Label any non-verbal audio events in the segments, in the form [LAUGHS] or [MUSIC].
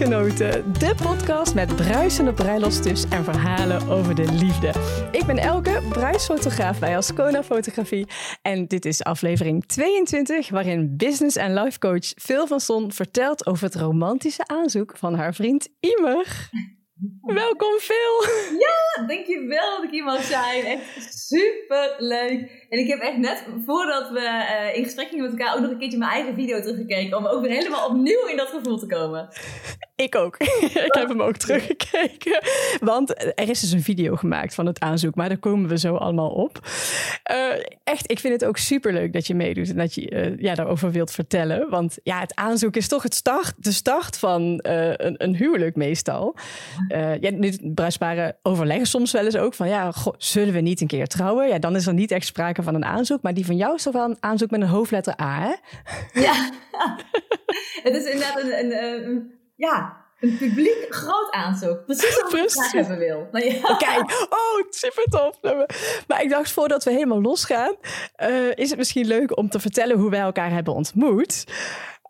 Bruidsgenoten, de podcast met bruisende bruiloftstips en verhalen over de liefde. Ik ben Elke, bruidsfotograaf bij Ascona Fotografie en dit is aflevering 22 waarin business en life coach Phil van Son vertelt over het romantische aanzoek van haar vriend Imer. [LAUGHS] Welkom Phil! Ja, dankjewel dat ik hier mag zijn. Echt super leuk. En ik heb echt net voordat we uh, in gesprek gingen met elkaar ook nog een keertje mijn eigen video teruggekeken. Om ook weer helemaal opnieuw in dat gevoel te komen. Ik ook. [LAUGHS] ik heb hem ook teruggekeken. Want er is dus een video gemaakt van het aanzoek, maar daar komen we zo allemaal op. Uh, echt, ik vind het ook super leuk dat je meedoet en dat je uh, ja, daarover wilt vertellen. Want ja, het aanzoek is toch het start, de start van een, een, huwelijk meestal. ja, nu, bruidsparen overleggen soms wel eens ook van ja, zullen we niet een keer trouwen? Ja, dan is er niet echt sprake van een aanzoek. Maar die van jou is toch wel een aanzoek met een hoofdletter A, hè? Ja, [LAUGHS] het is inderdaad een, een, een, ja, een publiek groot aanzoek. Precies wat ik graag hebben wil. Maar ja. [LAUGHS] Kijk, oh, super tof. Maar ik dacht, voordat we helemaal losgaan, uh, is het misschien leuk om te vertellen hoe wij elkaar hebben ontmoet.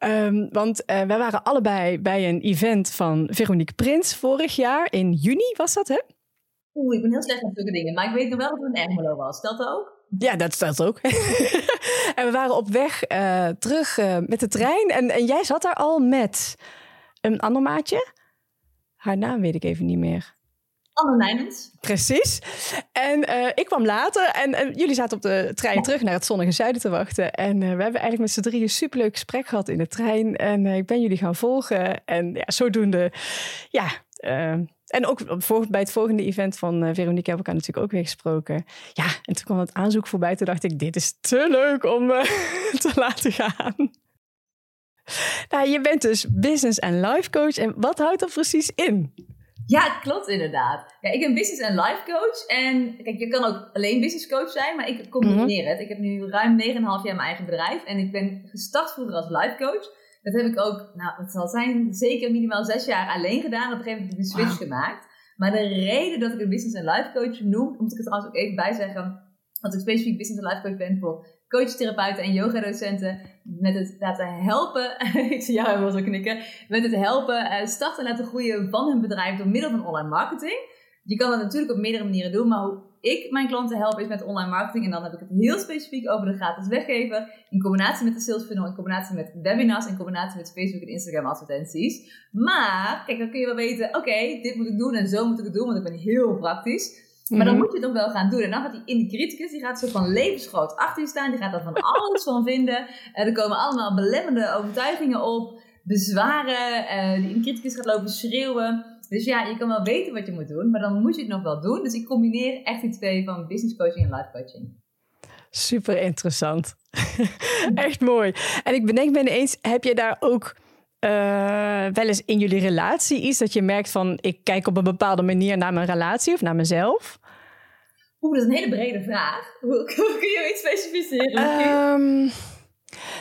Um, want uh, wij waren allebei bij een event van Veronique Prins vorig jaar in juni, was dat, hè? Oeh, ik ben heel slecht met zulke dingen. Maar ik weet nog wel dat het een Ermelo was. Dat ook? Ja, dat stelt ook. [LAUGHS] en we waren op weg uh, terug uh, met de trein. En, en jij zat daar al met een ander maatje. Haar naam weet ik even niet meer. Anne Nijmens. Precies. En uh, ik kwam later en, jullie zaten op de trein ja. terug naar het zonnige zuiden te wachten. En we hebben eigenlijk met z'n drieën een superleuk gesprek gehad in de trein. En ik ben jullie gaan volgen. En ja, zodoende, ja, en ook bij het volgende event van uh, Veronique hebben we elkaar natuurlijk ook weer gesproken. Ja, en toen kwam het aanzoek voorbij. Toen dacht ik, dit is te leuk om uh, [LAUGHS] te laten gaan. Nou, je bent dus business en life coach. En wat houdt dat precies in? Ja, klopt inderdaad. Ja, ik ben business en life coach. En kijk, je kan ook alleen business coach zijn, maar ik combineer mm -hmm. het. Ik heb nu ruim 9,5 jaar mijn eigen bedrijf. En ik ben gestart vroeger als life coach. Dat heb ik ook, nou, het zal zijn, zeker minimaal zes jaar alleen gedaan. Op een gegeven moment heb ik een switch gemaakt. Maar de reden dat ik een business en life coach noem, moet ik er trouwens ook even bij zeggen, dat ik specifiek business en life coach ben voor coachtherapeuten en yoga-docenten met het laten helpen, [LAUGHS] ik zie jou helemaal zo knikken, met het helpen uh, starten en laten groeien van hun bedrijf door middel van online marketing. Je kan dat natuurlijk op meerdere manieren doen, maar hoe ik mijn klanten help is met online marketing. En dan heb ik het heel specifiek over de gratis weggeven. In combinatie met de sales funnel, in combinatie met webinars, in combinatie met Facebook en Instagram advertenties. Maar, kijk, dan kun je wel weten, oké, dit moet ik doen en zo moet ik het doen, want ik ben heel praktisch. Maar dan mhm. moet je het ook wel gaan doen. En dan gaat die in de criticus, die gaat zo van levensgroot achter je staan. Die gaat er van alles van vinden. Uh, er komen allemaal belemmerende overtuigingen op. Bezwaren. Uh, die in de criticus gaat lopen schreeuwen. Dus ja, je kan wel weten wat je moet doen, maar dan moet je het nog wel doen. Dus ik combineer echt die twee van business coaching en life coaching. Super interessant. [LAUGHS] echt mooi. En ik bedenk me ineens, heb je daar ook uh, wel eens in jullie relatie iets dat je merkt van ik kijk op een bepaalde manier naar mijn relatie of naar mezelf? Oeh, dat is een hele brede vraag. Hoe, [LAUGHS] hoe kun je iets specificeren? Um,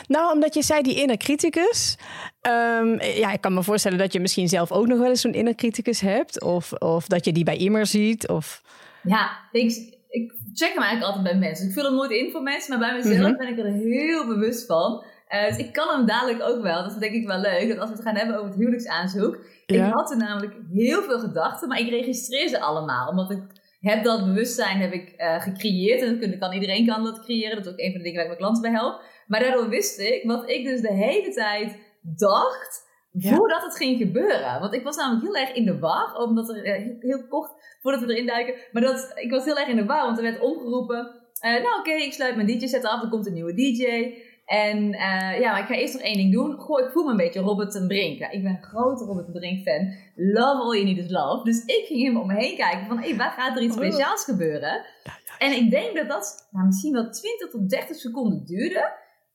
nou, omdat je zei die inner criticus. Um, ja, ik kan me voorstellen dat je misschien zelf ook nog wel eens zo'n inner criticus hebt. Of, of dat je die bij immer ziet. Of... Ja, ik, ik check hem eigenlijk altijd bij mensen. Ik vul hem nooit in voor mensen, maar bij mezelf mm ben ik er heel bewust van. Uh, dus ik kan hem dadelijk ook wel. Dat is denk ik wel leuk. Dat als we het gaan hebben over het huwelijksaanzoek. Ja. Ik had er namelijk heel veel gedachten, maar ik registreer ze allemaal. Omdat ik heb dat bewustzijn heb ik uh, gecreëerd. En kan, iedereen kan dat creëren. Dat is ook een van de dingen waar ik mijn klanten bij help. Maar daardoor wist ik wat ik dus de hele tijd dacht. Voordat het ging gebeuren. Want ik was namelijk heel erg in de war. Omdat er uh, heel kort voordat we erin duiken. Maar dat, ik was heel erg in de war. Want er werd omgeroepen. Uh, nou oké, okay, ik sluit mijn DJ-set af. Er komt een nieuwe DJ. En uh, ja, maar ik ga eerst nog één ding doen. Goh, ik voel me een beetje Robert ten Brink. Ja, ik ben een grote Robert ten Brink fan. Love all you need is love. Dus ik ging hem om me heen kijken van, hé, hey, waar gaat er iets oh. speciaals gebeuren? En ik denk dat dat nou, misschien wel 20 tot 30 seconden duurde.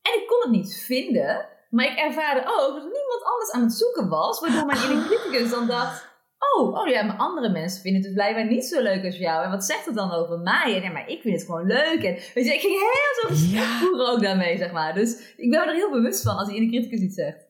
En ik kon het niet vinden. Maar ik ervaarde ook dat niemand anders aan het zoeken was. Waardoor mijn inner criticus dan dacht... Oh, oh ja, maar andere mensen vinden het dus blijkbaar niet zo leuk als jou. En wat zegt het dan over mij? En ja, maar ik vind het gewoon leuk. En weet je, ik ging heel zo ja. voeren ook daarmee, zeg maar. Dus ik ben er heel bewust van als die inner criticus iets zegt.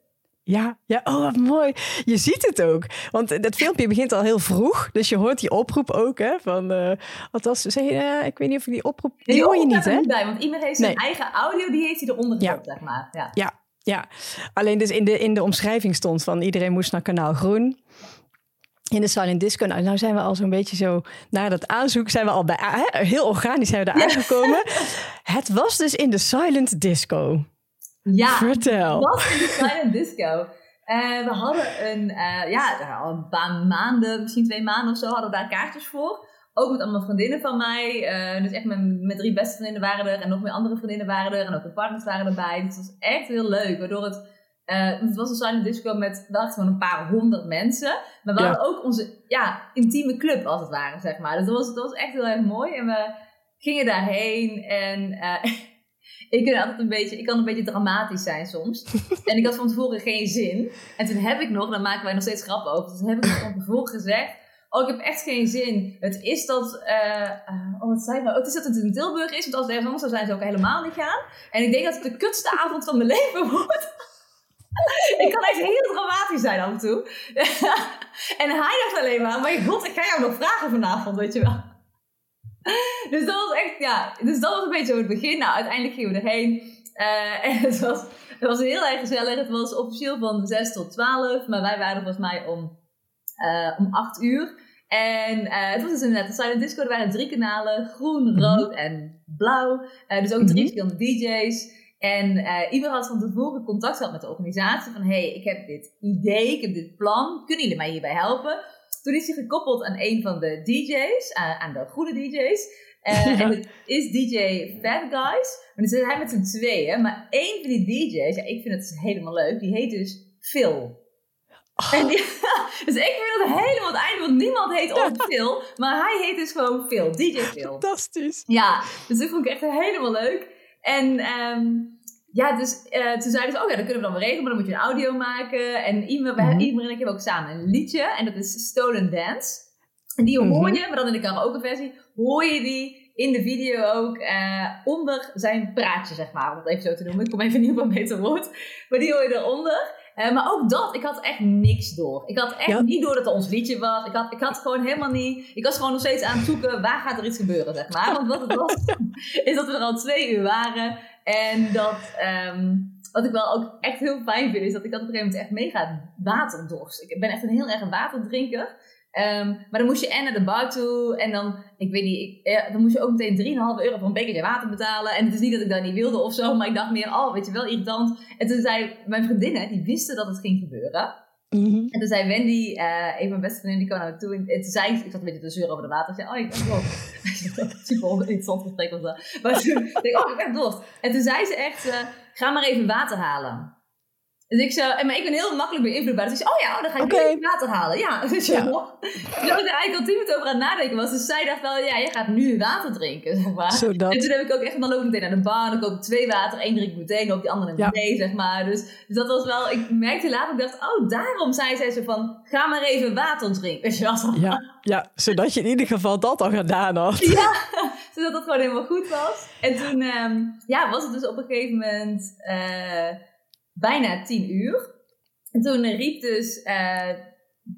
Ja, ja, oh wat mooi. Je ziet het ook. Want dat filmpje begint al heel vroeg. Dus je hoort die oproep ook, hè? Van, uh, althans, zeg je, uh, ik weet niet of je die oproep... Die, die hoor je niet, hè? Niet bij, want iemand heeft zijn eigen audio, die heeft hij eronder gezet, zeg maar. Ja. ja. Ja, alleen dus in de, in de omschrijving stond van iedereen moest naar kanaal groen. In de silent disco. Nou, nou zijn we al zo'n beetje zo naar dat aanzoek zijn we al bij. Hè, heel organisch zijn we daar aangekomen. [LAUGHS] het was dus in de silent disco. Ja, Vertel. in de silent disco. Uh, we hadden een, uh, ja, al een paar maanden, misschien twee maanden of zo, hadden we daar kaartjes voor. Ook met allemaal vriendinnen van mij. Uh, dus echt met, met drie beste vriendinnen waren er. En nog meer andere vriendinnen waren er. En ook de partners waren erbij. Dus het was echt heel leuk. Waardoor het... Het was een silent disco met wel gewoon een paar honderd mensen. Maar we ja. hadden ook onze ja, intieme club, als het ware, zeg maar. Dus dat was, dat was echt heel erg mooi. En we gingen daarheen. En [LAUGHS] ik kan altijd een beetje, ik kan een beetje dramatisch zijn soms. [LAUGHS] en ik had van tevoren geen zin. En toen heb ik nog, daar maken wij nog steeds grappen over. Dus toen heb ik van tevoren gezegd oh, ik heb echt geen zin. Het is dat, uh, oh, wat zei ik nou? Het is dat het in Tilburg is, want als het ergens anders zou zijn, zou ik helemaal niet gaan. En ik denk dat het de kutste avond van mijn [LAUGHS] leven wordt. [LAUGHS] ik kan echt heel dramatisch zijn af en toe. en hij dacht alleen maar, maar god, ik ga jou nog vragen vanavond, weet je wel. [LAUGHS] dus dat was echt, ja, dus dat was een beetje zo het begin. Nou, uiteindelijk gingen we erheen. Uh, [LAUGHS] en het was, het was heel erg gezellig. Het was officieel van 6 tot 12, maar wij waren volgens mij om, uh, om 8 uur. En uh, het was dus inderdaad een silent disco. Er waren drie kanalen. Groen, rood en blauw. Dus ook drie verschillende DJ's. En uh, ieder had van tevoren contact gehad met de organisatie. Van, hey, ik heb dit idee, ik heb dit plan. Kunnen jullie mij hierbij helpen? Toen is hij gekoppeld aan een van de DJ's. aan de goede DJ's. en [LAUGHS] het is DJ Fat Guys. Maar dan zit hij met z'n tweeën. Maar één van die DJ's, ja, ik vind het helemaal leuk. Die heet dus Phil. En die, [LAUGHS] dus ik vind dat helemaal het einde, want niemand heet ooit [LAUGHS] Phil, maar hij heet dus gewoon Phil, DJ Phil. Fantastisch. Ja, dus dat vond ik echt helemaal leuk. En um, ja, dus uh, toen zeiden ze, oh ja, dat kunnen we dan wel regelen, maar dan moet je een audio maken. En iemand, mm -hmm. en ik hebben ook samen een liedje, en dat is Stolen Dance. En die hoor je, maar dan in de karaoke versie, hoor je die in de video ook uh, onder zijn praatje, zeg maar, om het even zo te noemen. Ik kom even niet op een beter woord, maar die hoor je eronder. Uh, maar ook dat, ik had echt niks door. Ik had echt ja. niet door dat het ons liedje was. Ik had, ik had gewoon helemaal niet. Ik was gewoon nog steeds aan het zoeken waar gaat er iets gebeuren, zeg maar. Want wat het was, [LAUGHS] is dat we er al twee uur waren. En dat, um, wat ik wel ook echt heel fijn vind, is dat ik dat op een gegeven moment echt mega waterdorst. Ik ben echt een heel erg waterdrinker. Um, maar dan moest je en naar de bar toe en dan, ik weet niet, ik, ja, dan moest je ook meteen 3,5 euro voor een bekertje water betalen. En het is niet dat ik dat niet wilde of zo, maar ik dacht meer, oh, weet je wel, irritant. En toen zei mijn vriendinnen, die wisten dat het ging gebeuren. -hmm. En toen zei Wendy, uh, een van mijn beste vriendinnen, die kwam naar me toe. En toen zei ik, ik zat een beetje te zeuren over de water. Ik zei, oh, ik ben dorst. Super interessant gesprek was dat. Maar toen dacht ik, oh, ik ben dorst. En toen zei ze echt, uh, ga maar even water halen. Dus ik zo, maar ik ben heel makkelijk beïnvloedbaar. Dus ik zei, oh ja, oh, dan ga ik okay. water halen. Ja, [LAUGHS] dus ja. Dus ik er eigenlijk al tien minuten over aan het nadenken was. Dus zij dacht wel, ja, jij gaat nu water drinken, zeg maar. En toen heb ik ook echt, dan loop ik meteen naar de bar. Dan koop ik twee water, één drink ik meteen, ook die andere ja. nee, zeg maar. Dus, dus dat was wel, ik merkte later, ik dacht, oh, daarom zei zij zo van, ga maar even water drinken. Weet je wel? Ja, ja, zodat je in ieder geval dat al gedaan had. [LAUGHS] Ja, zodat het gewoon helemaal goed was. En toen, um, ja, was het dus op een gegeven moment... Uh, bijna tien uur. En toen riep dus uh,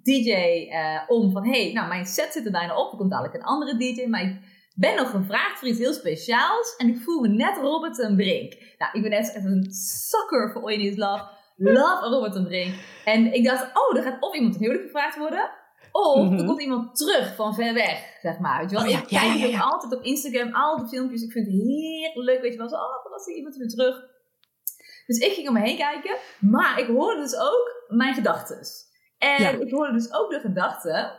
DJ uh, om van, hey, nou mijn set zit er bijna op, er komt dadelijk een andere DJ, maar ik ben nog gevraagd voor iets heel speciaals en ik voel me net Robert en Brink. Nou, ik ben echt een sucker voor You Love. Love Robert en Brink. En ik dacht, oh, er gaat of iemand een huwelijk gevraagd worden, of mm -hmm. er komt iemand terug van ver weg, zeg maar. Weet je wel? Oh, ja, ik kijk ja, ja, altijd op Instagram, al die filmpjes. Ik vind het heerlijk, weet je wel. Zo, oh, fantastisch, iemand is weer terug. Dus ik ging om me heen kijken, maar ik hoorde dus ook mijn gedachten. En ja. ik hoorde dus ook de gedachte,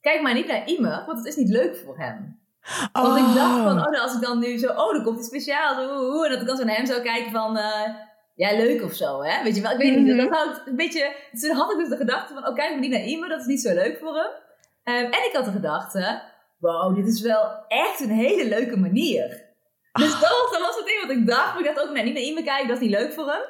kijk maar niet naar Ime, want het is niet leuk voor hem. Oh. Want ik dacht van, oh, als ik dan nu zo, oh, dan komt iets speciaals, oeh, oeh, en dat ik dan zo naar hem zou kijken van, uh, ja, leuk of zo, hè? Weet je wel, ik weet niet, mm -hmm. dat had een beetje, dus toen had ik dus de gedachte van, oh, kijk maar niet naar Ime, dat is niet zo leuk voor hem. Um, en ik had de gedachte, wow, dit is wel echt een hele leuke manier. Dus dat was, dat was het ding wat ik dacht. Maar ik dacht ook, nee, niet naar iemand kijken, dat is niet leuk voor hem.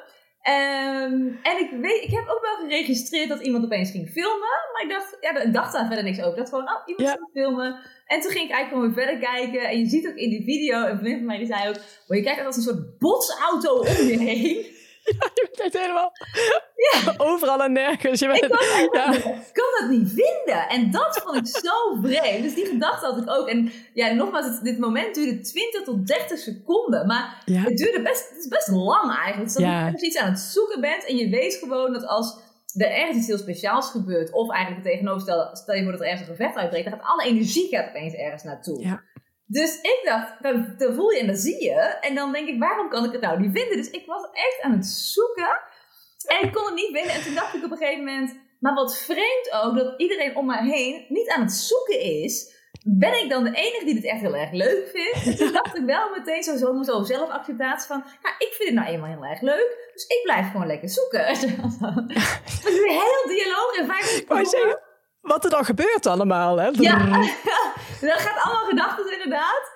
Um, en ik weet, ik heb ook wel geregistreerd dat iemand opeens ging filmen. Maar ik dacht, ja, ik dacht daar verder niks over. Ik dacht gewoon, oh, iemand ja. ging filmen. En toen ging ik eigenlijk gewoon weer verder kijken. En je ziet ook in die video, een vriend van mij die zei ook, oh, je kijkt als een soort botsauto om je heen. Ja, je bent echt helemaal ja. overal en nergens. Je bent, ik ja. kan dat niet vinden. En dat vond ik zo vreemd. Dus die gedachte had ik ook. En ja, nogmaals, het, dit moment duurde 20 tot 30 seconden. Maar het duurde best, het is best lang eigenlijk. Dus dat je iets aan het zoeken bent en je weet gewoon dat als er ergens iets heel speciaals gebeurt, of eigenlijk het tegenoverstel, stel je voor dat er ergens een gevecht uitbreekt, dan gaat alle energie gaat opeens ergens naartoe. Ja. Dus ik dacht, dan, voel je en dan zie je. En dan denk ik, waarom kan ik het nou niet vinden? Dus ik was echt aan het zoeken. En ik kon het niet vinden. En toen dacht ik op een gegeven moment, maar wat vreemd ook, dat iedereen om mij heen niet aan het zoeken is. Ben ik dan de enige die dit echt heel erg leuk vindt? En toen dacht ik wel meteen zo, zo, zo zelfacceptatie van, nou, ik vind het nou eenmaal heel erg leuk. Dus ik blijf gewoon lekker zoeken. [LAUGHS] Het is een heel dialoog in vijf minuten wat er dan gebeurt allemaal. Hè? Ja, dat gaat allemaal gedachten inderdaad.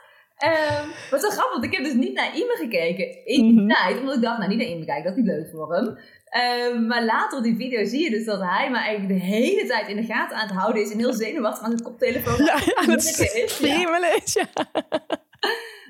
Um, wat zo grappig, want ik heb dus niet naar Ime gekeken in die mm tijd, omdat ik dacht, nou niet naar Ime kijken, dat is niet leuk voor hem. Um, maar later op die video zie je dus dat hij me eigenlijk de hele tijd in de gaten aan het houden is en heel zenuwachtig aan zijn koptelefoon. [LAUGHS] Ja, ja dat is is, ja.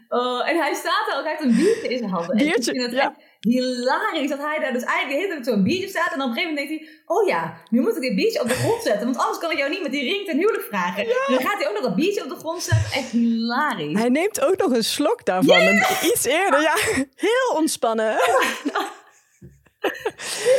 Oh, en hij staat er ook, hij heeft een biertje in zijn handen. Biertje, ja hilarisch dat hij daar dus eigenlijk de hele tijd zo'n biertje staat. En dan op een gegeven moment denkt hij, oh ja, nu moet ik dit biertje op de grond zetten. Want anders kan ik jou niet met die ring ten huwelijk vragen. dan gaat hij ook nog dat biertje op de grond zetten. Echt hilarisch. Hij neemt ook nog een slok daarvan. iets eerder, ja. Heel ontspannen. [LAUGHS]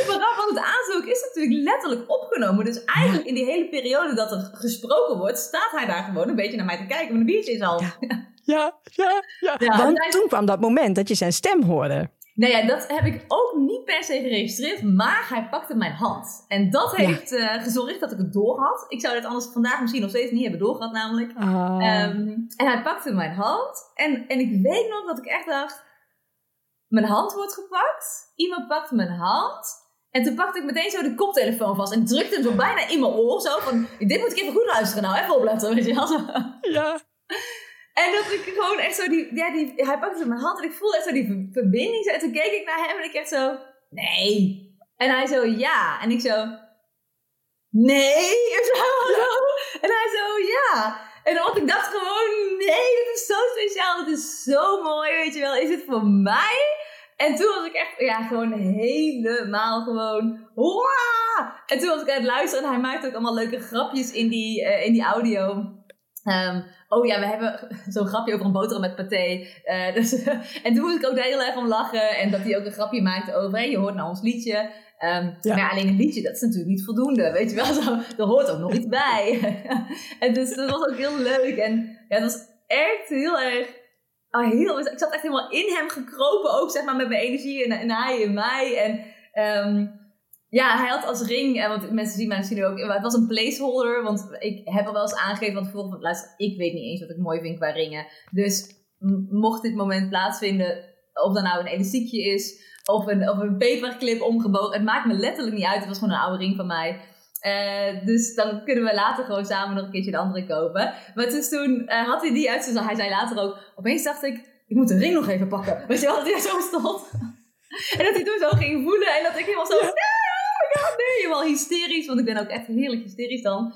Vooral, want het aanzoek is natuurlijk letterlijk opgenomen. Dus eigenlijk in die hele periode dat er gesproken wordt, staat hij daar gewoon een beetje naar mij te kijken met een biertje zijn hand. Ja, ja, ja. ja. Want toen kwam dat moment dat je zijn stem hoorde. Nou ja, dat heb ik ook niet per se geregistreerd, maar hij pakte mijn hand. En dat heeft uh, gezorgd dat ik het door had. Ik zou het anders vandaag misschien nog steeds niet hebben doorgehad, namelijk. Ehm, en hij pakte mijn hand. En, en ik weet nog dat ik echt dacht: mijn hand wordt gepakt. Iemand pakt mijn hand. En toen pakte ik meteen zo de koptelefoon vast en drukte hem zo bijna in mijn oor. Zo van: dit moet ik even goed luisteren, nou even opletten. Weet je wel? Ja. [LAUGHS] En dat ik gewoon echt zo die, ja, die, hij pakte mijn hand en ik voelde echt zo die verbinding. En toen keek ik naar hem en ik echt zo, nee. En hij zo, ja. En ik zo, nee. En, zo, en hij zo, ja. En ik dacht gewoon, nee, dit is zo speciaal. Dit is zo mooi, weet je wel. Is het voor mij? En toen was ik echt, ja, gewoon helemaal gewoon, Waa! En toen was ik aan het luisteren en hij maakte ook allemaal leuke grapjes in die, uh, in die audio. Um, oh ja, we hebben [LAUGHS] zo'n grapje over een boterham met paté. Uh, dus, [LAUGHS] en toen moest ik ook daar heel erg om lachen. En dat hij ook een grapje maakte over, hey, je hoort naar ons liedje. Um, ja. Maar alleen een liedje, dat is natuurlijk niet voldoende. Weet je wel, [LAUGHS] zo, er hoort ook nog iets bij. en dus dat was ook heel leuk. En ja, het was echt heel erg... Oh, heel, ik zat echt helemaal in hem gekropen, ook zeg maar met mijn energie en, en hij in mij. En um, ja, hij had als ring, want mensen zien mij misschien ook, het was een placeholder, want ik heb al wel eens aangegeven van tevoren van, ik weet niet eens wat ik mooi vind qua ringen. Dus mocht dit moment plaatsvinden, of dat nou een elastiekje is, of een, of een paperclip omgebogen, het maakt me letterlijk niet uit, het was gewoon een oude ring van mij. Uh, dus dan kunnen we later gewoon samen nog een keertje de andere kopen. Maar toen uh, had hij die uit, dus hij zei later ook, opeens dacht ik, ik moet de ring nog even pakken. Weet je wel, dat hij zo stond. [LAUGHS] en dat hij toen zo ging voelen en dat ik helemaal zo, wel hysterisch, want ik ben ook echt heerlijk hysterisch dan.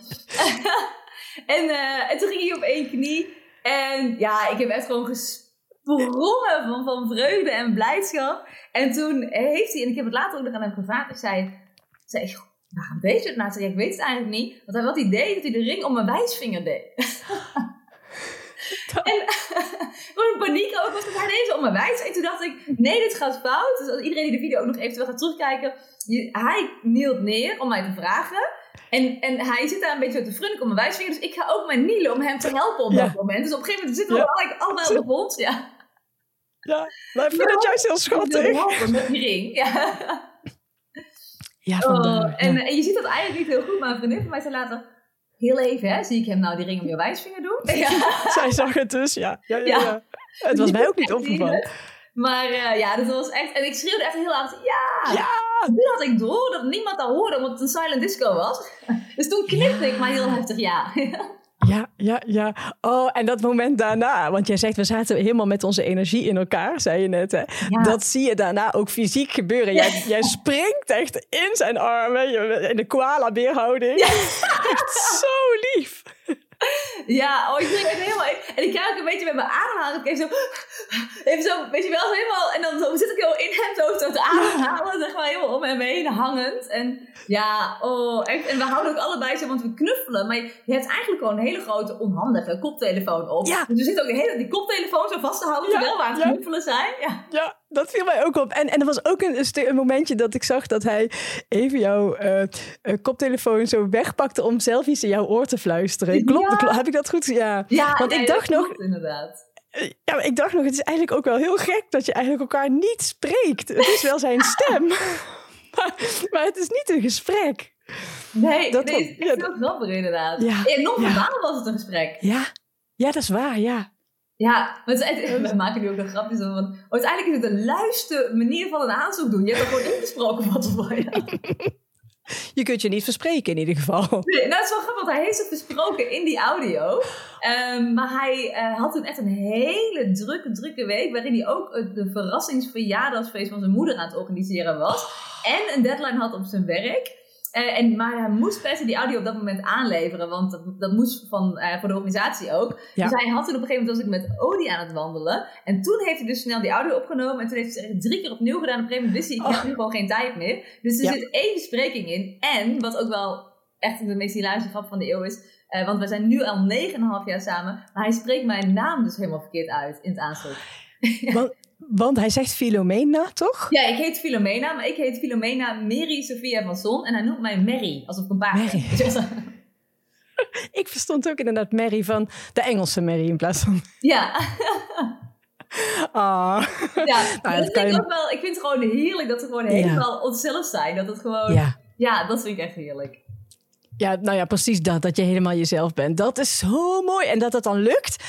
[LAUGHS] en, uh, en toen ging hij op één knie. En ja, ik heb echt gewoon gesprongen van, van vreugde en blijdschap. En toen heeft hij, en ik heb het later ook nog aan hem gevraagd, ik zei, zei waarom weet je het nou? Ik weet het eigenlijk niet. Want hij had het idee dat hij de ring om mijn wijsvinger deed. [LAUGHS] [LAUGHS] en [LAUGHS] gewoon paniek ook, was dat hij deze om mijn wijs. En toen dacht ik, nee, dit gaat fout. Dus als iedereen die de video ook nog eventueel gaat terugkijken, hij knielt neer om mij te vragen. En, en hij zit daar een beetje te frunniken om mijn wijsvinger. Dus ik ga ook mijn knielen om hem te helpen op dat moment. Dus op een gegeven moment zitten we ja. allemaal op de grond. Ja, ja maar ik vind het juist heel schattig. Met die ring, ja. Ja, oh, en, en, je ziet dat eigenlijk niet heel goed, maar een vriendin van mij zei later... Heel even, hè, zie ik hem nou die ring om je wijsvinger doen? [LAUGHS] Ja. Zij zag het dus, ja. ja, ja, ja. Het was mij ook niet [LAUGHS] opgevallen. Maar uh, ja, dat was echt... En ik schreeuwde echt heel hard, ja! Ja! Nu had ik door dat niemand dat hoorde, omdat het een silent disco was. [LAUGHS] Dus toen knipte ik maar heel heftig ja. Ja, ja. Oh, en dat moment daarna, want jij zegt we zaten helemaal met onze energie in elkaar, zei je net. Hè? Dat zie je daarna ook fysiek gebeuren. Jij, [LAUGHS] jij springt echt in zijn armen, in de koala-beerhouding. Ja. Echt zo lief. Ja, oh, ik denk het helemaal. En ik krijg ook een beetje met mijn ademhaling. Even zo, even zo, weet je wel, helemaal. En dan zit ik heel in hem zo te ademhalen, zeg maar, helemaal om hem heen hangend. En ja, oh, echt. En we houden ook allebei zo, want we knuffelen. Maar je hebt eigenlijk gewoon een hele grote, onhandige koptelefoon op. Ja. Dus we zitten ook de hele die koptelefoon zo vast te houden Ja, terwijl we aan het ja. knuffelen zijn. Ja. Ja, dat viel mij ook op. En, en er was ook een, een, momentje dat ik zag dat hij even jouw eh, eh, koptelefoon zo wegpakte om zelf iets in jouw oor te fluisteren. Klopt, Ja. klopt. heb ik dat goed? Ja. Ja, Want nee, ik dat dacht nog- klopt inderdaad. Eh, Ja, maar ik dacht nog, het is eigenlijk ook wel heel gek dat je eigenlijk elkaar niet spreekt. Het is wel zijn [LAUGHS] stem, maar, maar het is niet een gesprek. Nee, Dat nee, was- het is echt ja, heel grappig inderdaad. Ja, En nog ja. was het een gesprek. Ja, ja dat is waar, ja. Ja, echt- [LAUGHS] we maken nu ook nog grapjes over. Want uiteindelijk is het een luiste manier van een aanzoek doen. Je hebt er gewoon ingesproken wat er voor [LAUGHS] je. Je kunt je niet verspreken in ieder geval. Nee, nou, het is wel grappig, want hij heeft het besproken in die audio. Ehm, maar hij eh, had toen echt een hele drukke, drukke week. Waarin hij ook het- de verrassingsverjaardagsfeest van zijn moeder aan het organiseren was. En een deadline had op zijn werk. Eh, en, maar hij moest per se die audio op dat moment aanleveren. Want dat, dat moest van, eh, voor de organisatie ook. Ja. Dus hij had toen op een gegeven moment was ik met Odie aan het wandelen. En toen heeft hij dus snel die audio opgenomen. En toen heeft hij het drie keer opnieuw gedaan. Op een gegeven moment wist hij, ik heb Oh. nu gewoon geen tijd meer. Dus er Ja. zit één bespreking in. En, wat ook wel echt de meest hilarische grap van de eeuw is. eh, want we zijn nu al 9,5 jaar samen. Maar hij spreekt mijn naam dus helemaal verkeerd uit in het. Want, want hij zegt Filomena, toch? Ja, ik heet Filomena, maar ik heet Filomena Mary Sophia van Zon. En hij noemt mij Mary, alsof ik een paard Mary. [LAUGHS] Ik verstond ook inderdaad Mary van de Engelse Mary in plaats van... ja, [LAUGHS] Ah. ja. Nou, dat vind ik je- ook wel. Ik vind het gewoon heerlijk dat ze gewoon Ja. helemaal onszelf zijn. Dat het gewoon, ja. Ja. dat vind ik echt heerlijk. Ja, nou ja, precies dat. Dat je helemaal jezelf bent. Dat is zo mooi. En dat dat dan lukt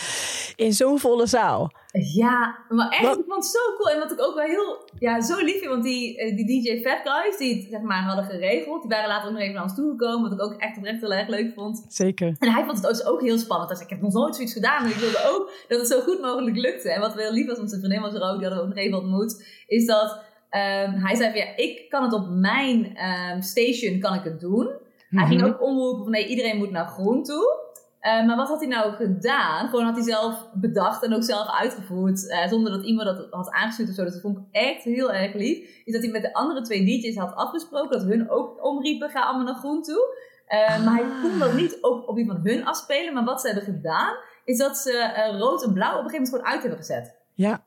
in zo'n volle zaal. Ja, maar echt, Wat- ik vond het zo cool. En wat ik ook wel heel, ja, zo lief vind, want die, eh, die DJ Fat Guys, die het zeg maar hadden geregeld, die waren later ook nog even naar ons toegekomen, wat ik ook echt oprecht heel erg leuk vond. Zeker. En hij vond het dus ook heel spannend. Hij zei, ik heb nog nooit zoiets gedaan. En ik wilde ook dat het zo goed mogelijk lukte. En wat wel lief was, want zijn vriendin was er ook, die hadden we ook nog even ontmoet, is dat ehm, hij zei van, ja, ik kan het op mijn ehm, station kan ik het doen. Hij ging Mhm. ook omroepen van, nee, iedereen moet naar groen toe. Eh, maar wat had hij nou gedaan? Gewoon had hij zelf bedacht en ook zelf uitgevoerd. eh, zonder dat iemand dat had aangestuurd of zo. Dus dat vond ik echt heel erg lief. Is dat hij met de andere twee DJ's had afgesproken. Dat hun ook omriepen, ga allemaal naar groen toe. Eh, Maar hij Ah. kon dat niet ook op die van hun afspelen. Maar wat ze hebben gedaan, is dat ze rood en blauw op een gegeven moment gewoon uit hebben gezet. Ja.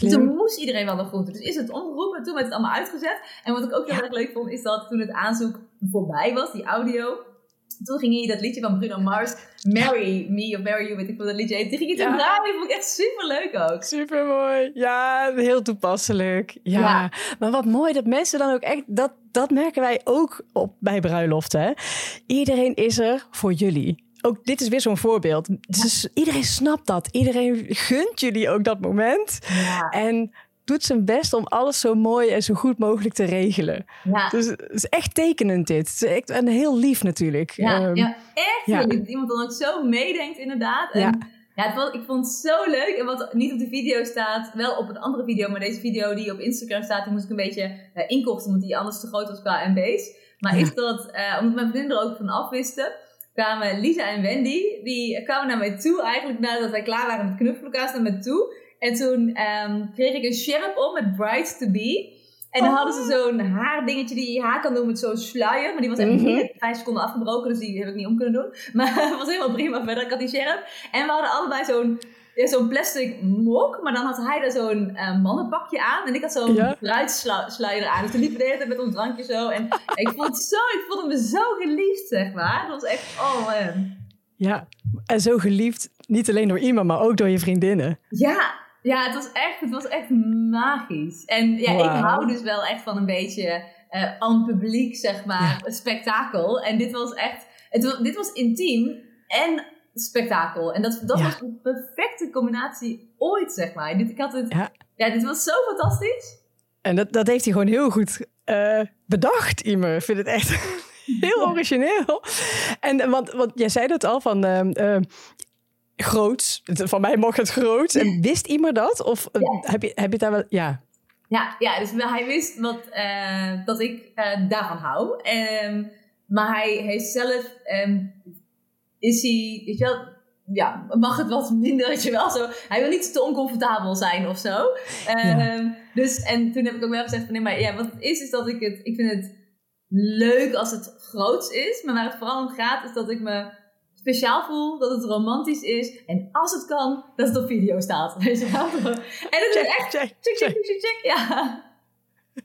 Dus toen moest iedereen wel naar groen toe. Dus is het omgeroepen en toen werd het allemaal uitgezet. En wat ik ook heel erg leuk vond, is dat toen het aanzoek voorbij was, die audio. Toen ging hij dat liedje van Bruno Mars, Marry Me of Marry You, weet ik wat dat liedje heet. Die ging hij toen Ja. Die vond ik echt super leuk ook. Super mooi. Ja, heel toepasselijk. Ja. Ja. Maar wat mooi dat mensen dan ook echt. Dat, dat merken wij ook op bij bruiloften. Iedereen is er voor jullie. Ook dit is weer zo'n voorbeeld. Dus iedereen snapt dat. Iedereen gunt jullie ook dat moment. Ja, En doet zijn best om alles zo mooi en zo goed mogelijk te regelen. ja. Dus het is echt tekenend dit. Het is echt een heel lief natuurlijk. Ja, Ehm, ja echt lief. Iemand dan ook zo meedenkt, inderdaad. En, Ja. was, ik vond het zo leuk. En wat niet op de video staat, wel op een andere video, maar deze video die op Instagram staat, die moest ik een beetje eh, inkorten, omdat die anders te groot was qua MB's. Maar is dat, eh, omdat mijn vrienden er ook van af wisten, kwamen Lisa en Wendy, die kwamen naar mij toe, eigenlijk nadat wij klaar waren met knuffelen, kwamen ze naar mij toe. En toen ehm, kreeg ik een sjerp op met Bright to Be. En dan Oh. hadden ze zo'n haardingetje die je haar kan doen met zo'n sluier. Maar die was echt Mhm. binnen vijf seconden afgebroken, dus die heb ik niet om kunnen doen. Maar [LAUGHS] het was helemaal prima verder. Ik had die sjerp. En we hadden allebei zo'n ja, zo'n plastic mok. Maar dan had hij daar zo'n eh, mannenpakje aan. En ik had zo'n Ja. bruidssluier aan. Dus toen liepen de hele tijd met ons drankje zo. En ik vond het zo, ik vond me zo geliefd, zeg maar. Dat was echt, oh man. ja. En zo geliefd. Niet alleen door iemand, maar ook door je vriendinnen. Ja, ja het, was echt, het was echt magisch. En ja, ik hou dus wel echt van een beetje eh aan publiek, zeg maar, spektakel. En dit was echt, het, dit was intiem en spektakel. En dat, dat Ja. was een perfecte combinatie ooit, zeg maar. Dit, ik had het, Ja. ja. dit was zo fantastisch. En dat, dat heeft hij gewoon heel goed eh, bedacht, Imer. Ik vind het echt [LAUGHS] heel origineel. En want, want jij zei dat al van ehm, groots. Van mij mocht het groots. En [LAUGHS] wist Imer dat? Of eh, heb, je, heb je daar wel... Ja. Ja, ja dus hij wist wat, dat ik eh, daarvan hou. Ehm, maar hij heeft zelf, ehm, is hij, weet je wel, ja, mag het wat minder, weet je wel. Zo, hij wil niet te oncomfortabel zijn of zo. Ehm, dus, en toen heb ik ook wel gezegd van, nee, maar ja, wat het is, is dat ik het, ik vind het leuk als het groots is. Maar waar het vooral om gaat, is dat ik me speciaal voel, dat het romantisch is. En als het kan, dat het op video staat. [LAUGHS] Weet je wel? En het is echt, check, check, check, check, check, ja.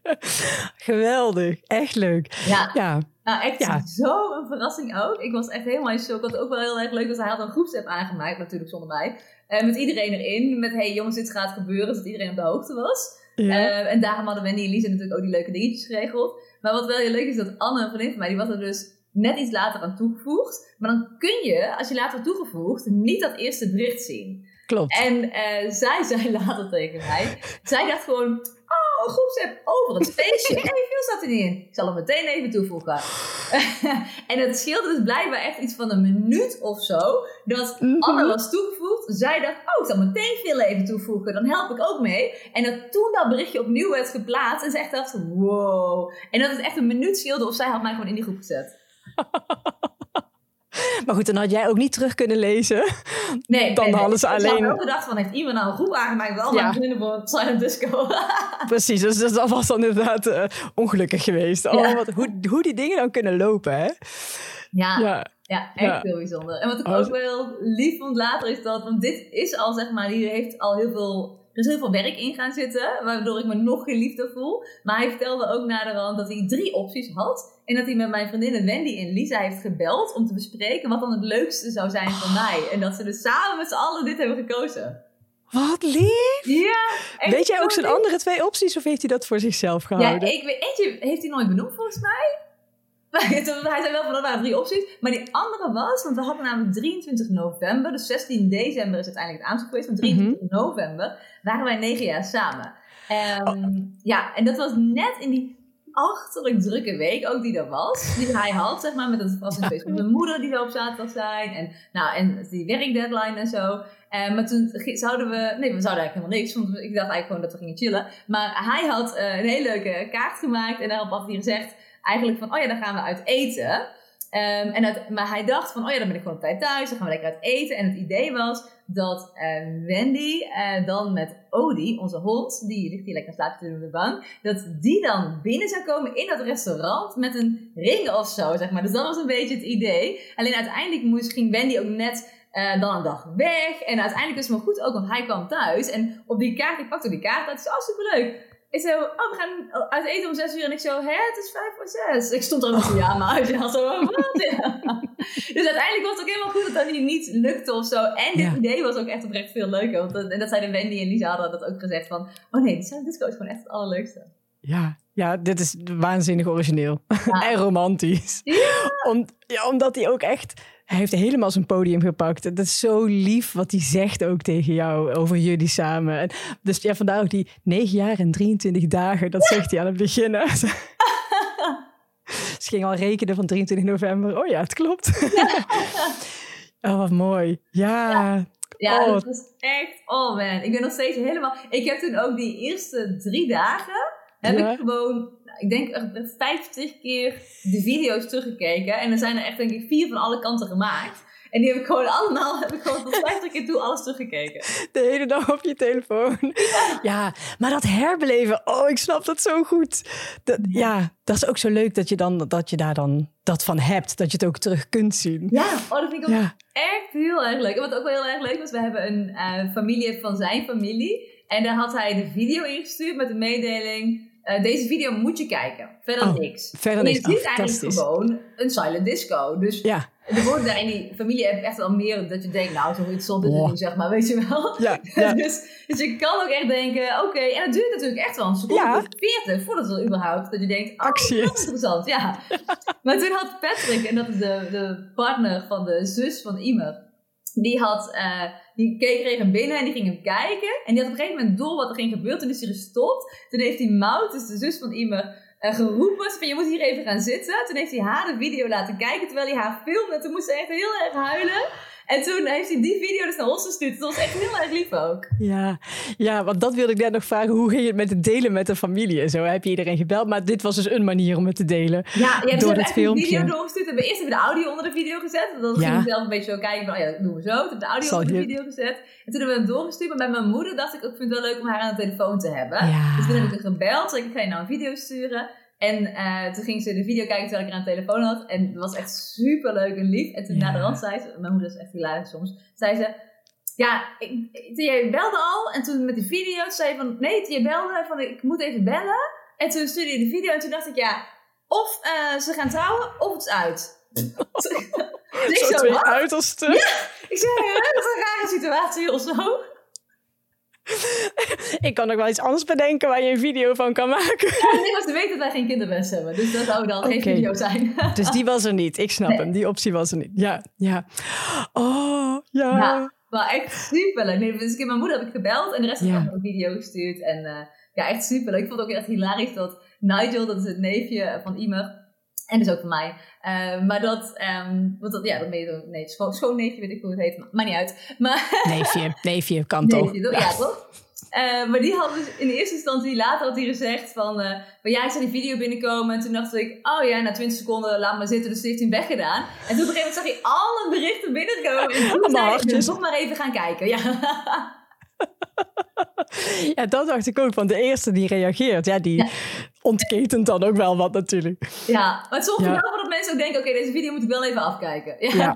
[LAUGHS] Geweldig, echt leuk. Ja. ja. Nou, echt ja. zo een verrassing ook. Ik was echt helemaal in shock. Wat ook wel heel erg leuk was, hij had een groepsapp aangemaakt, natuurlijk zonder mij. Uh, met iedereen erin. Met, hey jongens, dit gaat gebeuren. Zodat iedereen op de hoogte was. Ja. Uh, en daarom hadden Wendy en Lisa natuurlijk ook die leuke dingetjes geregeld. Maar wat wel heel leuk is, dat Anne, een vriendin van mij, die was er dus net iets later aan toegevoegd. Maar dan kun je, als je later toegevoegd, niet dat eerste bericht zien. Klopt. En uh, zij zei [LAUGHS] later tegen mij, zij dacht gewoon, een groepsapp over een feestje. [LAUGHS] En veel zat er niet in. Ik zal hem meteen even toevoegen. [LAUGHS] en het scheelde dus blijkbaar echt iets van een minuut of zo. Dat mm Anne was toegevoegd. Zij dacht, oh, ik zal meteen veel even toevoegen. Dan help ik ook mee. En dat toen dat berichtje opnieuw werd geplaatst. En ze echt dacht, wow. En dat het echt een minuut scheelde of zij had mij gewoon in die groep gezet. [LAUGHS] Maar goed, dan had jij ook niet terug kunnen lezen. Nee, dan hadden ze alleen. Ik had wel gedacht van, heeft iemand nou een groep aangemaakt? Wel ja. voor Silent Disco. [LAUGHS] Precies, dus, dat was dan inderdaad uh, ongelukkig geweest. Oh, wat, hoe, hoe die dingen dan kunnen lopen, hè? Ja, ja. ja echt heel bijzonder. En wat ik oh, ook wel lief vond later is dat, want dit is al zeg maar, die heeft al heel veel er is heel veel werk in gaan zitten, waardoor ik me nog geliefder voel. Maar hij vertelde ook naderhand dat hij drie opties had. En dat hij met mijn vriendinnen Wendy en Lisa heeft gebeld om te bespreken wat dan het leukste zou zijn voor mij. En dat ze dus samen met z'n allen dit hebben gekozen. Wat lief! Ja. Weet jij ook zijn andere twee opties of heeft hij dat voor zichzelf gehouden? Ja, ik weet, eentje heeft hij nooit benoemd volgens mij. [LAUGHS] hij zei wel van dat waren drie opties. Maar die andere was, want we hadden namelijk 23 november, dus 16 december is uiteindelijk het aanzoek geweest. Van 23 mhm. november waren wij negen jaar samen. Um, Ja, en dat was net in die achterlijk drukke week ook die er was. Die hij had, zeg maar, met het verrassingsfeest met mijn moeder die zou op zaterdag zijn. En, nou, en die werkdeadline en zo. Um, maar toen zouden we... Nee, we zouden eigenlijk helemaal niks. Want ik dacht eigenlijk gewoon dat we gingen chillen. Maar hij had uh, een hele leuke kaart gemaakt. En daarop had hij gezegd eigenlijk van, oh ja, dan gaan we uit eten. Um, en maar hij dacht van, oh ja, dan ben ik gewoon op tijd thuis, dan gaan we lekker uit eten. En het idee was dat uh, Wendy uh, dan met Odie, onze hond, die ligt hier lekker slapen op de bank, dat die dan binnen zou komen in dat restaurant met een ring of zo, zeg maar. Dus dat was een beetje het idee. Alleen uiteindelijk moest, ging Wendy ook net uh, dan een dag weg. En uiteindelijk was het maar goed ook, want hij kwam thuis. En op die kaart, ik pakte die kaart het is oh, superleuk. Ik zo, oh, we gaan uit eten om zes uur. En ik zo, hè, het is vijf voor zes. Ik stond er zo, ja, maar uit. Ja, zo, wat? [LAUGHS] Dus uiteindelijk was het ook helemaal goed dat dat niet lukte of zo. En dit idee was ook echt oprecht veel leuker. Want dat, en dat zeiden Wendy en Lisa hadden dat ook gezegd van, oh nee, die zijn disco is gewoon echt het allerleukste. Ja, ja, dit is waanzinnig origineel. [LAUGHS] en romantisch. Om, ja, omdat hij ook echt hij heeft helemaal zijn podium gepakt. Dat is zo lief wat hij zegt ook tegen jou over jullie samen. En dus ja, vandaar ook die 9 jaar en 23 dagen. Dat zegt hij aan het begin. [LAUGHS] Ze ging al rekenen van 23 november. Oh ja, het klopt. [LAUGHS] oh, wat mooi. Ja. Ja, oh. dat is echt... Oh man, ik ben nog steeds helemaal... Ik heb toen ook die eerste drie dagen... heb ik gewoon ik denk 50 keer de video's teruggekeken. En er zijn er echt denk ik vier van alle kanten gemaakt. En die heb ik gewoon allemaal, heb ik gewoon tot 50 keer toe alles teruggekeken. De hele dag op je telefoon. Ja. maar dat herbeleven, oh, ik snap dat zo goed. Dat, ja, dat is ook zo leuk dat je, dan, dat je daar dan dat van hebt. Dat je het ook terug kunt zien. Ja, oh, dat vind ik ook echt heel erg leuk. En wat ook wel heel erg leuk was, we hebben een uh, familie van zijn familie. En daar had hij de video ingestuurd met de mededeling... Uh, deze video moet je kijken. Verder oh, niks. Verder niks. Je ziet oh, eigenlijk gewoon een silent disco. Dus ja. er wordt daar in die familie echt wel meer dat je denkt, nou, zo interessant dit oh. doen, zeg maar, weet je wel. Ja, [LAUGHS] ja. dus, dus je kan ook echt denken, oké, en het duurt natuurlijk echt wel een seconde ja. 40 voordat het überhaupt, dat je denkt, oh, Actie. dat is interessant, ja. [LAUGHS] maar toen had Patrick, en dat is de, de partner van de zus van Imer, die had, uh, die keek regen binnen en die ging hem kijken. En die had op een gegeven moment door wat er ging gebeuren. Toen is hij gestopt. Toen heeft hij Mout, dus de zus van Imer, uh, geroepen. Van je moet hier even gaan zitten. Toen heeft hij haar de video laten kijken terwijl hij haar filmde. Toen moest ze echt heel erg huilen. En toen heeft hij die video dus naar ons gestuurd. Dat was echt heel erg lief ook. Ja, ja, want dat wilde ik net nog vragen. Hoe ging je het met het delen met de familie en zo? Heb je iedereen gebeld? Maar dit was dus een manier om het te delen. Ja, ja dus door het filmpje. een video doorgestuurd. We hebben eerst even de audio onder de video gezet. Dan Ja. ging ik zelf een beetje zo kijken van, oh ja, dat doen we zo. Toen heb de audio Zal onder de je- video gezet. En toen hebben we hem doorgestuurd. Maar bij mijn moeder dacht ik ik vind het wel leuk om haar aan de telefoon te hebben. Ja. Dus toen heb ik haar gebeld. Zei ik, ik ga je nou een video sturen. En eh, toen ging ze de video kijken terwijl ik haar aan de telefoon had. En het was echt super leuk en lief. En toen Ja. na de rand zei ze, mijn moeder is echt hilarisch soms, zei ze... Ja, ik, toen jij belde al en toen met die video zei je van... Nee, toen je belde van ik moet even bellen. En toen stuurde je de video en toen dacht ik ja... Of eh, ze gaan trouwen of het is uit. [LAUGHS] Dus Zo zo, twee wat? uitersten. Ik zei, dat is een rare situatie of zo. [LAUGHS] Ik kan nog wel iets anders bedenken waar je een video van kan maken. En ik was te weten dat wij geen kinderwens hebben. Dus dat zou dan geen Oké. video zijn. [LAUGHS] Dus die was er niet. Ik snap Nee. hem. Die optie was er niet. Ja, ja. Oh, ja. Ja. Maar echt super leuk. Nee, dus ik heb mijn moeder heb ik gebeld en de rest Ja. heb ik een video gestuurd. En eh, ja, echt super leuk. Ik vond het ook echt hilarisch dat Nigel, dat is het neefje van Imer. En dus ook van mij. Eh, maar dat, ehm want dat, ja, dat zo, nee, schoon, schoonneefje, weet ik hoe het heet. Maar niet uit. Maar Neefje, neefje, kan toch? neefje? Ja, toch? Eh, maar die had dus in de eerste instantie, later had hij gezegd van, eh van ja, ik zag die video binnenkomen. En toen dacht ik, oh ja, na 20 seconden, laat maar zitten. Dus die heeft hij weggedaan. En toen op een gegeven moment zag hij alle berichten binnenkomen. En toen zei ik, maar even gaan kijken. Ja. [LAUGHS] [LAUGHS] Ja, dat dacht ik ook. Want de eerste die reageert, ja, die Ja. ontketent dan ook wel wat natuurlijk. Ja, maar het zorgt Ja. wel voor dat mensen ook denken: oké, deze video moet ik wel even afkijken. Ja,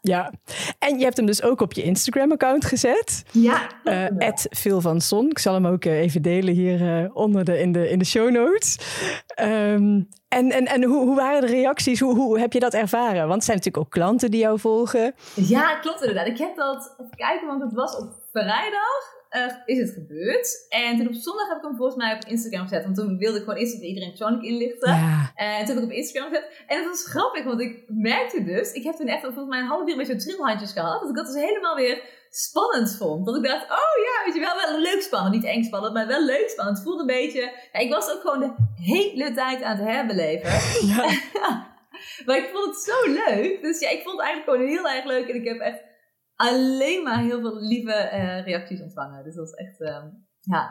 Ja. En je hebt hem dus ook op je Instagram-account gezet. ja. eh at Phil van Son. Ik zal hem ook eh, even delen hier eh, onder de, in, de, in de show notes. Ehm, en en, en hoe, hoe waren de reacties? Hoe, hoe heb je dat ervaren? Want er zijn natuurlijk ook klanten die jou volgen. ja, klopt inderdaad. Ik heb dat even kijken, want het was op vrijdag. Eh, is het gebeurd. En toen op zondag heb ik hem volgens mij op Instagram gezet. Want toen wilde ik gewoon eerst even iedereen persoonlijk inlichten. Ja. En toen heb ik op Instagram gezet. En het was grappig, want ik merkte dus... Ik heb toen echt volgens mij een half uur met zo'n trilhandjes gehad. Dat ik dat dus helemaal weer spannend vond. Dat ik dacht, oh ja, weet je wel, wel leuk spannend. Niet eng spannend, maar wel leuk spannend. Het voelde een beetje... Ja, ik was ook gewoon de hele tijd aan het herbeleven. [LAUGHS] Ja. [LAUGHS] maar ik vond het zo leuk. Dus ja, ik vond het eigenlijk gewoon heel erg leuk. En ik heb echt alleen maar heel veel lieve eh, reacties ontvangen. Dus dat was echt, ehm, ja,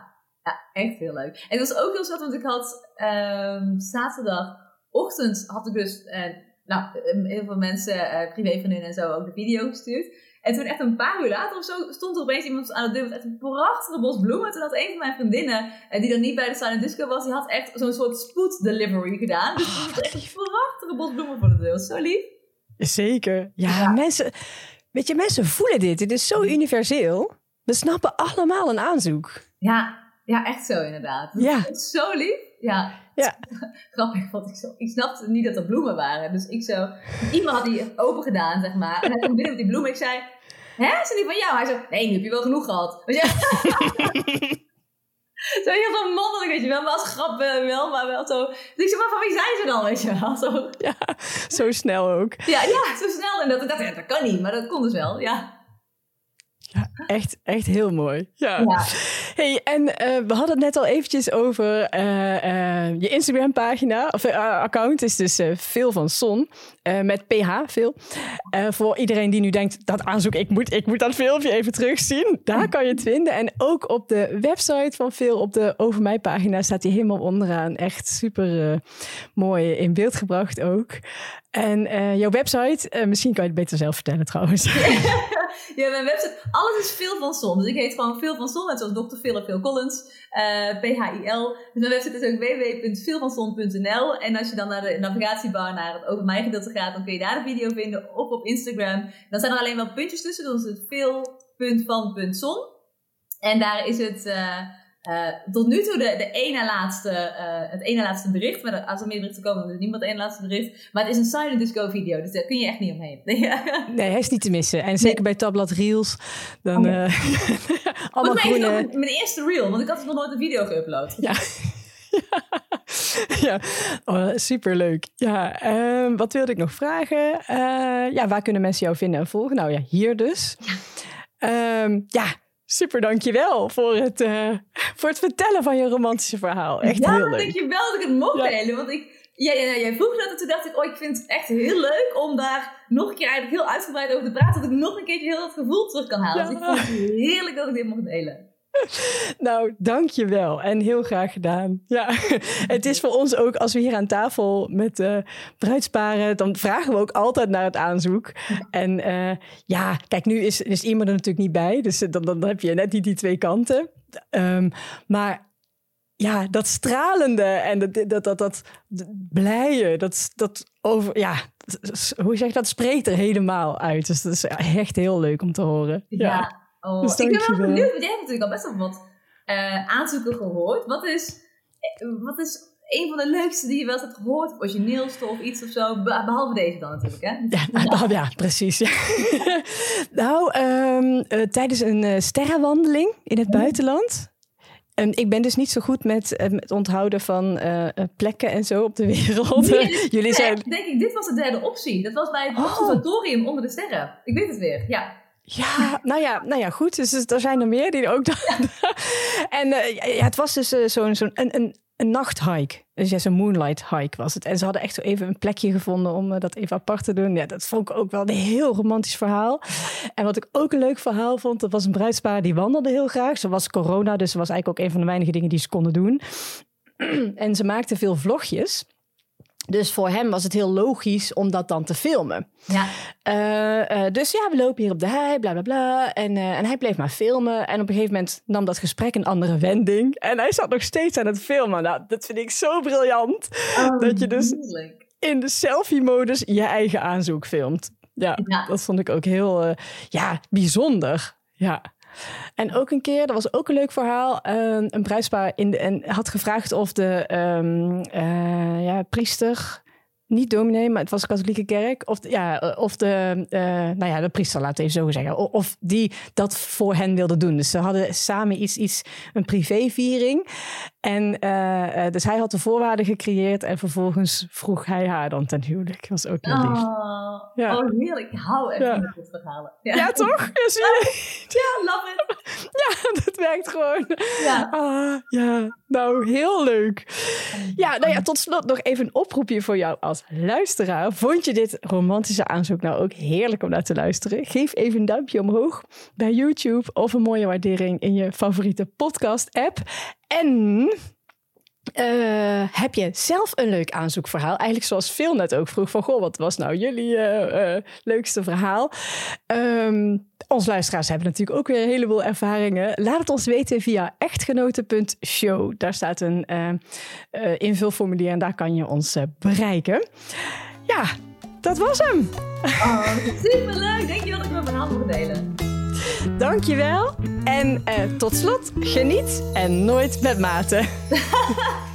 ja, echt heel leuk. En het was ook heel schattig, want ik had ehm, zaterdagochtend had ik dus, eh, nou, eh, heel veel mensen, eh privévriendinnen en zo, ook de video gestuurd. En toen echt een paar uur later of zo stond er opeens iemand aan de deur met echt een prachtige bos bloemen. En toen had een van mijn vriendinnen, die dan niet bij de Silent Disco was, die had echt zo'n soort spoed delivery gedaan. Dus er stond echt een prachtige bos bloemen voor de deur. Zo lief. Zeker. Ja, Ja. mensen... Weet je, mensen voelen dit. Dit is zo universeel. We snappen allemaal een aanzoek. Ja, ja, echt zo inderdaad. Dat Ja. is zo lief. Ja. Ja. [LAUGHS] Grappig, want ik, zo, ik snapte niet dat er bloemen waren. Dus ik zo... Iemand had die open gedaan, zeg maar. En hij kwam binnen met die bloemen. Ik zei... Hè, zijn die van jou? Hij zo... Nee, nu heb je wel genoeg gehad. [LAUGHS] [LAUGHS] zo heel zo mannelijk, weet je wel. Maar als grap eh, wel, maar wel zo... Dus ik zei, maar van wie zijn ze dan, weet je wel? Zo, [LAUGHS] Ja, zo snel ook. ja, ja, zo snel. En dat ik dacht, ja, dat kan niet. Maar dat kon dus wel, ja. Ja, echt, echt heel mooi. Ja. Ja. Hey, en eh, we hadden het net al eventjes over eh, eh, je Instagram-pagina, of eh, account is dus Veel van Son, eh, met PH, Veel. Eh, voor iedereen die nu denkt, dat aanzoek, ik moet, ik moet dat filmpje even terugzien. Daar kan je het vinden. En ook op de website van Veel, op de Over Mij pagina, staat hij helemaal onderaan. Echt super eh, mooi in beeld gebracht ook. En eh, jouw website, eh, misschien kan je het beter zelf vertellen trouwens. [LAUGHS] Ja, mijn website, alles is Phil van Son. Dus ik heet gewoon Phil van Son, net zoals Dr. Phil en Phil Collins, eh PHIL. Dus mijn website is ook www.philvanson.nl. En als je dan naar de navigatiebar naar het over mij gedeelte gaat, dan kun je daar de video vinden of op Instagram. Dan zijn er alleen wel puntjes tussen, is het phil.van.son. En daar is het eh, eh, tot nu toe de, de ene laatste, eh, het ene laatste bericht. Maar als er meer berichten komen, dan is meer het ene laatste bericht. Maar het is een silent disco video, dus daar kun je echt niet omheen. [LAUGHS] Nee, hij is niet te missen. En zeker bij Tabblad Reels. Dan, Oh, eh, [LAUGHS] allemaal groene... mijn eerste reel, want ik had nog nooit een video geüpload. Ja. ja, oh, superleuk. Ja, ehm, wat wilde ik nog vragen? Ja, waar kunnen mensen jou vinden en volgen? Nou ja, hier dus. Ja, ja super dankjewel voor het, uh, voor het vertellen van je romantische verhaal. Echt ja, heel leuk. dankjewel dat ik het mocht delen. Want ik, ja, ja, jij vroeg dat en toen dacht ik, oh, ik vind het echt heel leuk om daar nog een keer eigenlijk heel uitgebreid over te praten. Dat ik nog een keertje heel dat gevoel terug kan halen. Dus ik vond het heerlijk dat ik dit mocht delen. [LAUGHS] Nou, dankjewel en heel graag gedaan. Ja, [LAUGHS] het is voor ons ook als we hier aan tafel met uh, bruidsparen, dan vragen we ook altijd naar het aanzoek. En uh, ja, kijk, nu is, is iemand er natuurlijk niet bij, dus dan, dan heb je net niet die twee kanten. Um, maar ja, dat stralende en dat, dat, dat, dat, blije, dat, dat over, ja, hoe zeg je dat, spreekt er helemaal uit. Dus dat is echt heel leuk om te horen. Ja. Oh, dus ik ben wel benieuwd, want jij hebt natuurlijk al best wel wat uh, aanzoeken gehoord. Wat is, wat is een van de leukste die je wel eens hebt gehoord? Origineelste of iets of zo? Behalve deze dan natuurlijk, hè? Ja, nou, [LAUGHS] ja precies. Ja. [LAUGHS] nou, um, uh, tijdens een uh, sterrenwandeling in het buitenland Um, ik ben dus niet zo goed met uh, het onthouden van plekken en zo op de wereld. Nee, [LAUGHS] Jullie zijn. denk ik, dit was de derde optie. Dat was bij het oh. observatorium onder de sterren. Ik weet het weer, ja. Ja, nou ja, nou ja, goed. Dus, dus er zijn er meer die ook. [LAUGHS] Ja. en uh, ja, het was dus uh, zo'n zo'n een, een, een nachthike. Dus ja, zo'n moonlight hike was het. En ze hadden echt zo even een plekje gevonden om uh, dat even apart te doen. Ja, dat vond ik ook wel een heel romantisch verhaal. En wat ik ook een leuk verhaal vond, dat was een bruidspaar die wandelde heel graag. Ze was corona, dus ze was eigenlijk ook een van de weinige dingen die ze konden doen. [CLEARS THROAT] en ze maakten veel vlogjes. Dus voor hem was het heel logisch om dat dan te filmen. Ja. Uh, uh, dus ja, we lopen hier op de hei, bla bla bla. En, uh, en hij bleef maar filmen. En op een gegeven moment nam dat gesprek een andere wending. En hij zat nog steeds aan het filmen. Nou, dat vind ik zo briljant. Oh, dat je dus in de selfie-modus je eigen aanzoek filmt. Ja, ja, dat vond ik ook heel ja, bijzonder. Ja. En ook een keer, dat was ook een leuk verhaal. Uh, een bruidspaar in en had gevraagd of de um, uh, ja, priester niet dominee, maar het was de katholieke kerk. Of, ja, of de, uh, nou ja, de priester, laat even zo zeggen. Of die dat voor hen wilde doen. Dus ze hadden samen iets, iets een privéviering. En uh, dus hij had de voorwaarden gecreëerd. En vervolgens vroeg hij haar dan ten huwelijk. Dat was ook heel lief. Oh, ja. oh heerlijk. Ik hou echt van dit verhalen. Ja, ja toch? Ja, zie je? [LAUGHS] ja, love it. Ja, dat werkt gewoon. Ja. Ah, ja, nou, heel leuk. Ja, nou ja, tot slot nog even een oproepje voor jou als luisteraar. Vond je dit romantische aanzoek nou ook heerlijk om naar te luisteren? Geef even een duimpje omhoog bij YouTube of een mooie waardering in je favoriete podcast-app. En uh, heb je zelf een leuk aanzoekverhaal? Eigenlijk zoals Phil net ook vroeg van... Goh, wat was nou jullie uh, uh, leukste verhaal? Um, onze luisteraars hebben natuurlijk ook weer een heleboel ervaringen. Laat het ons weten via echtgenoten.show. Daar staat een invulformulier en daar kan je ons bereiken. Ja, dat was hem. Oh, superleuk. Denk je dat ik mijn verhaal mag delen? Dankjewel. En uh, tot slot, geniet en nooit met mate. [LAUGHS]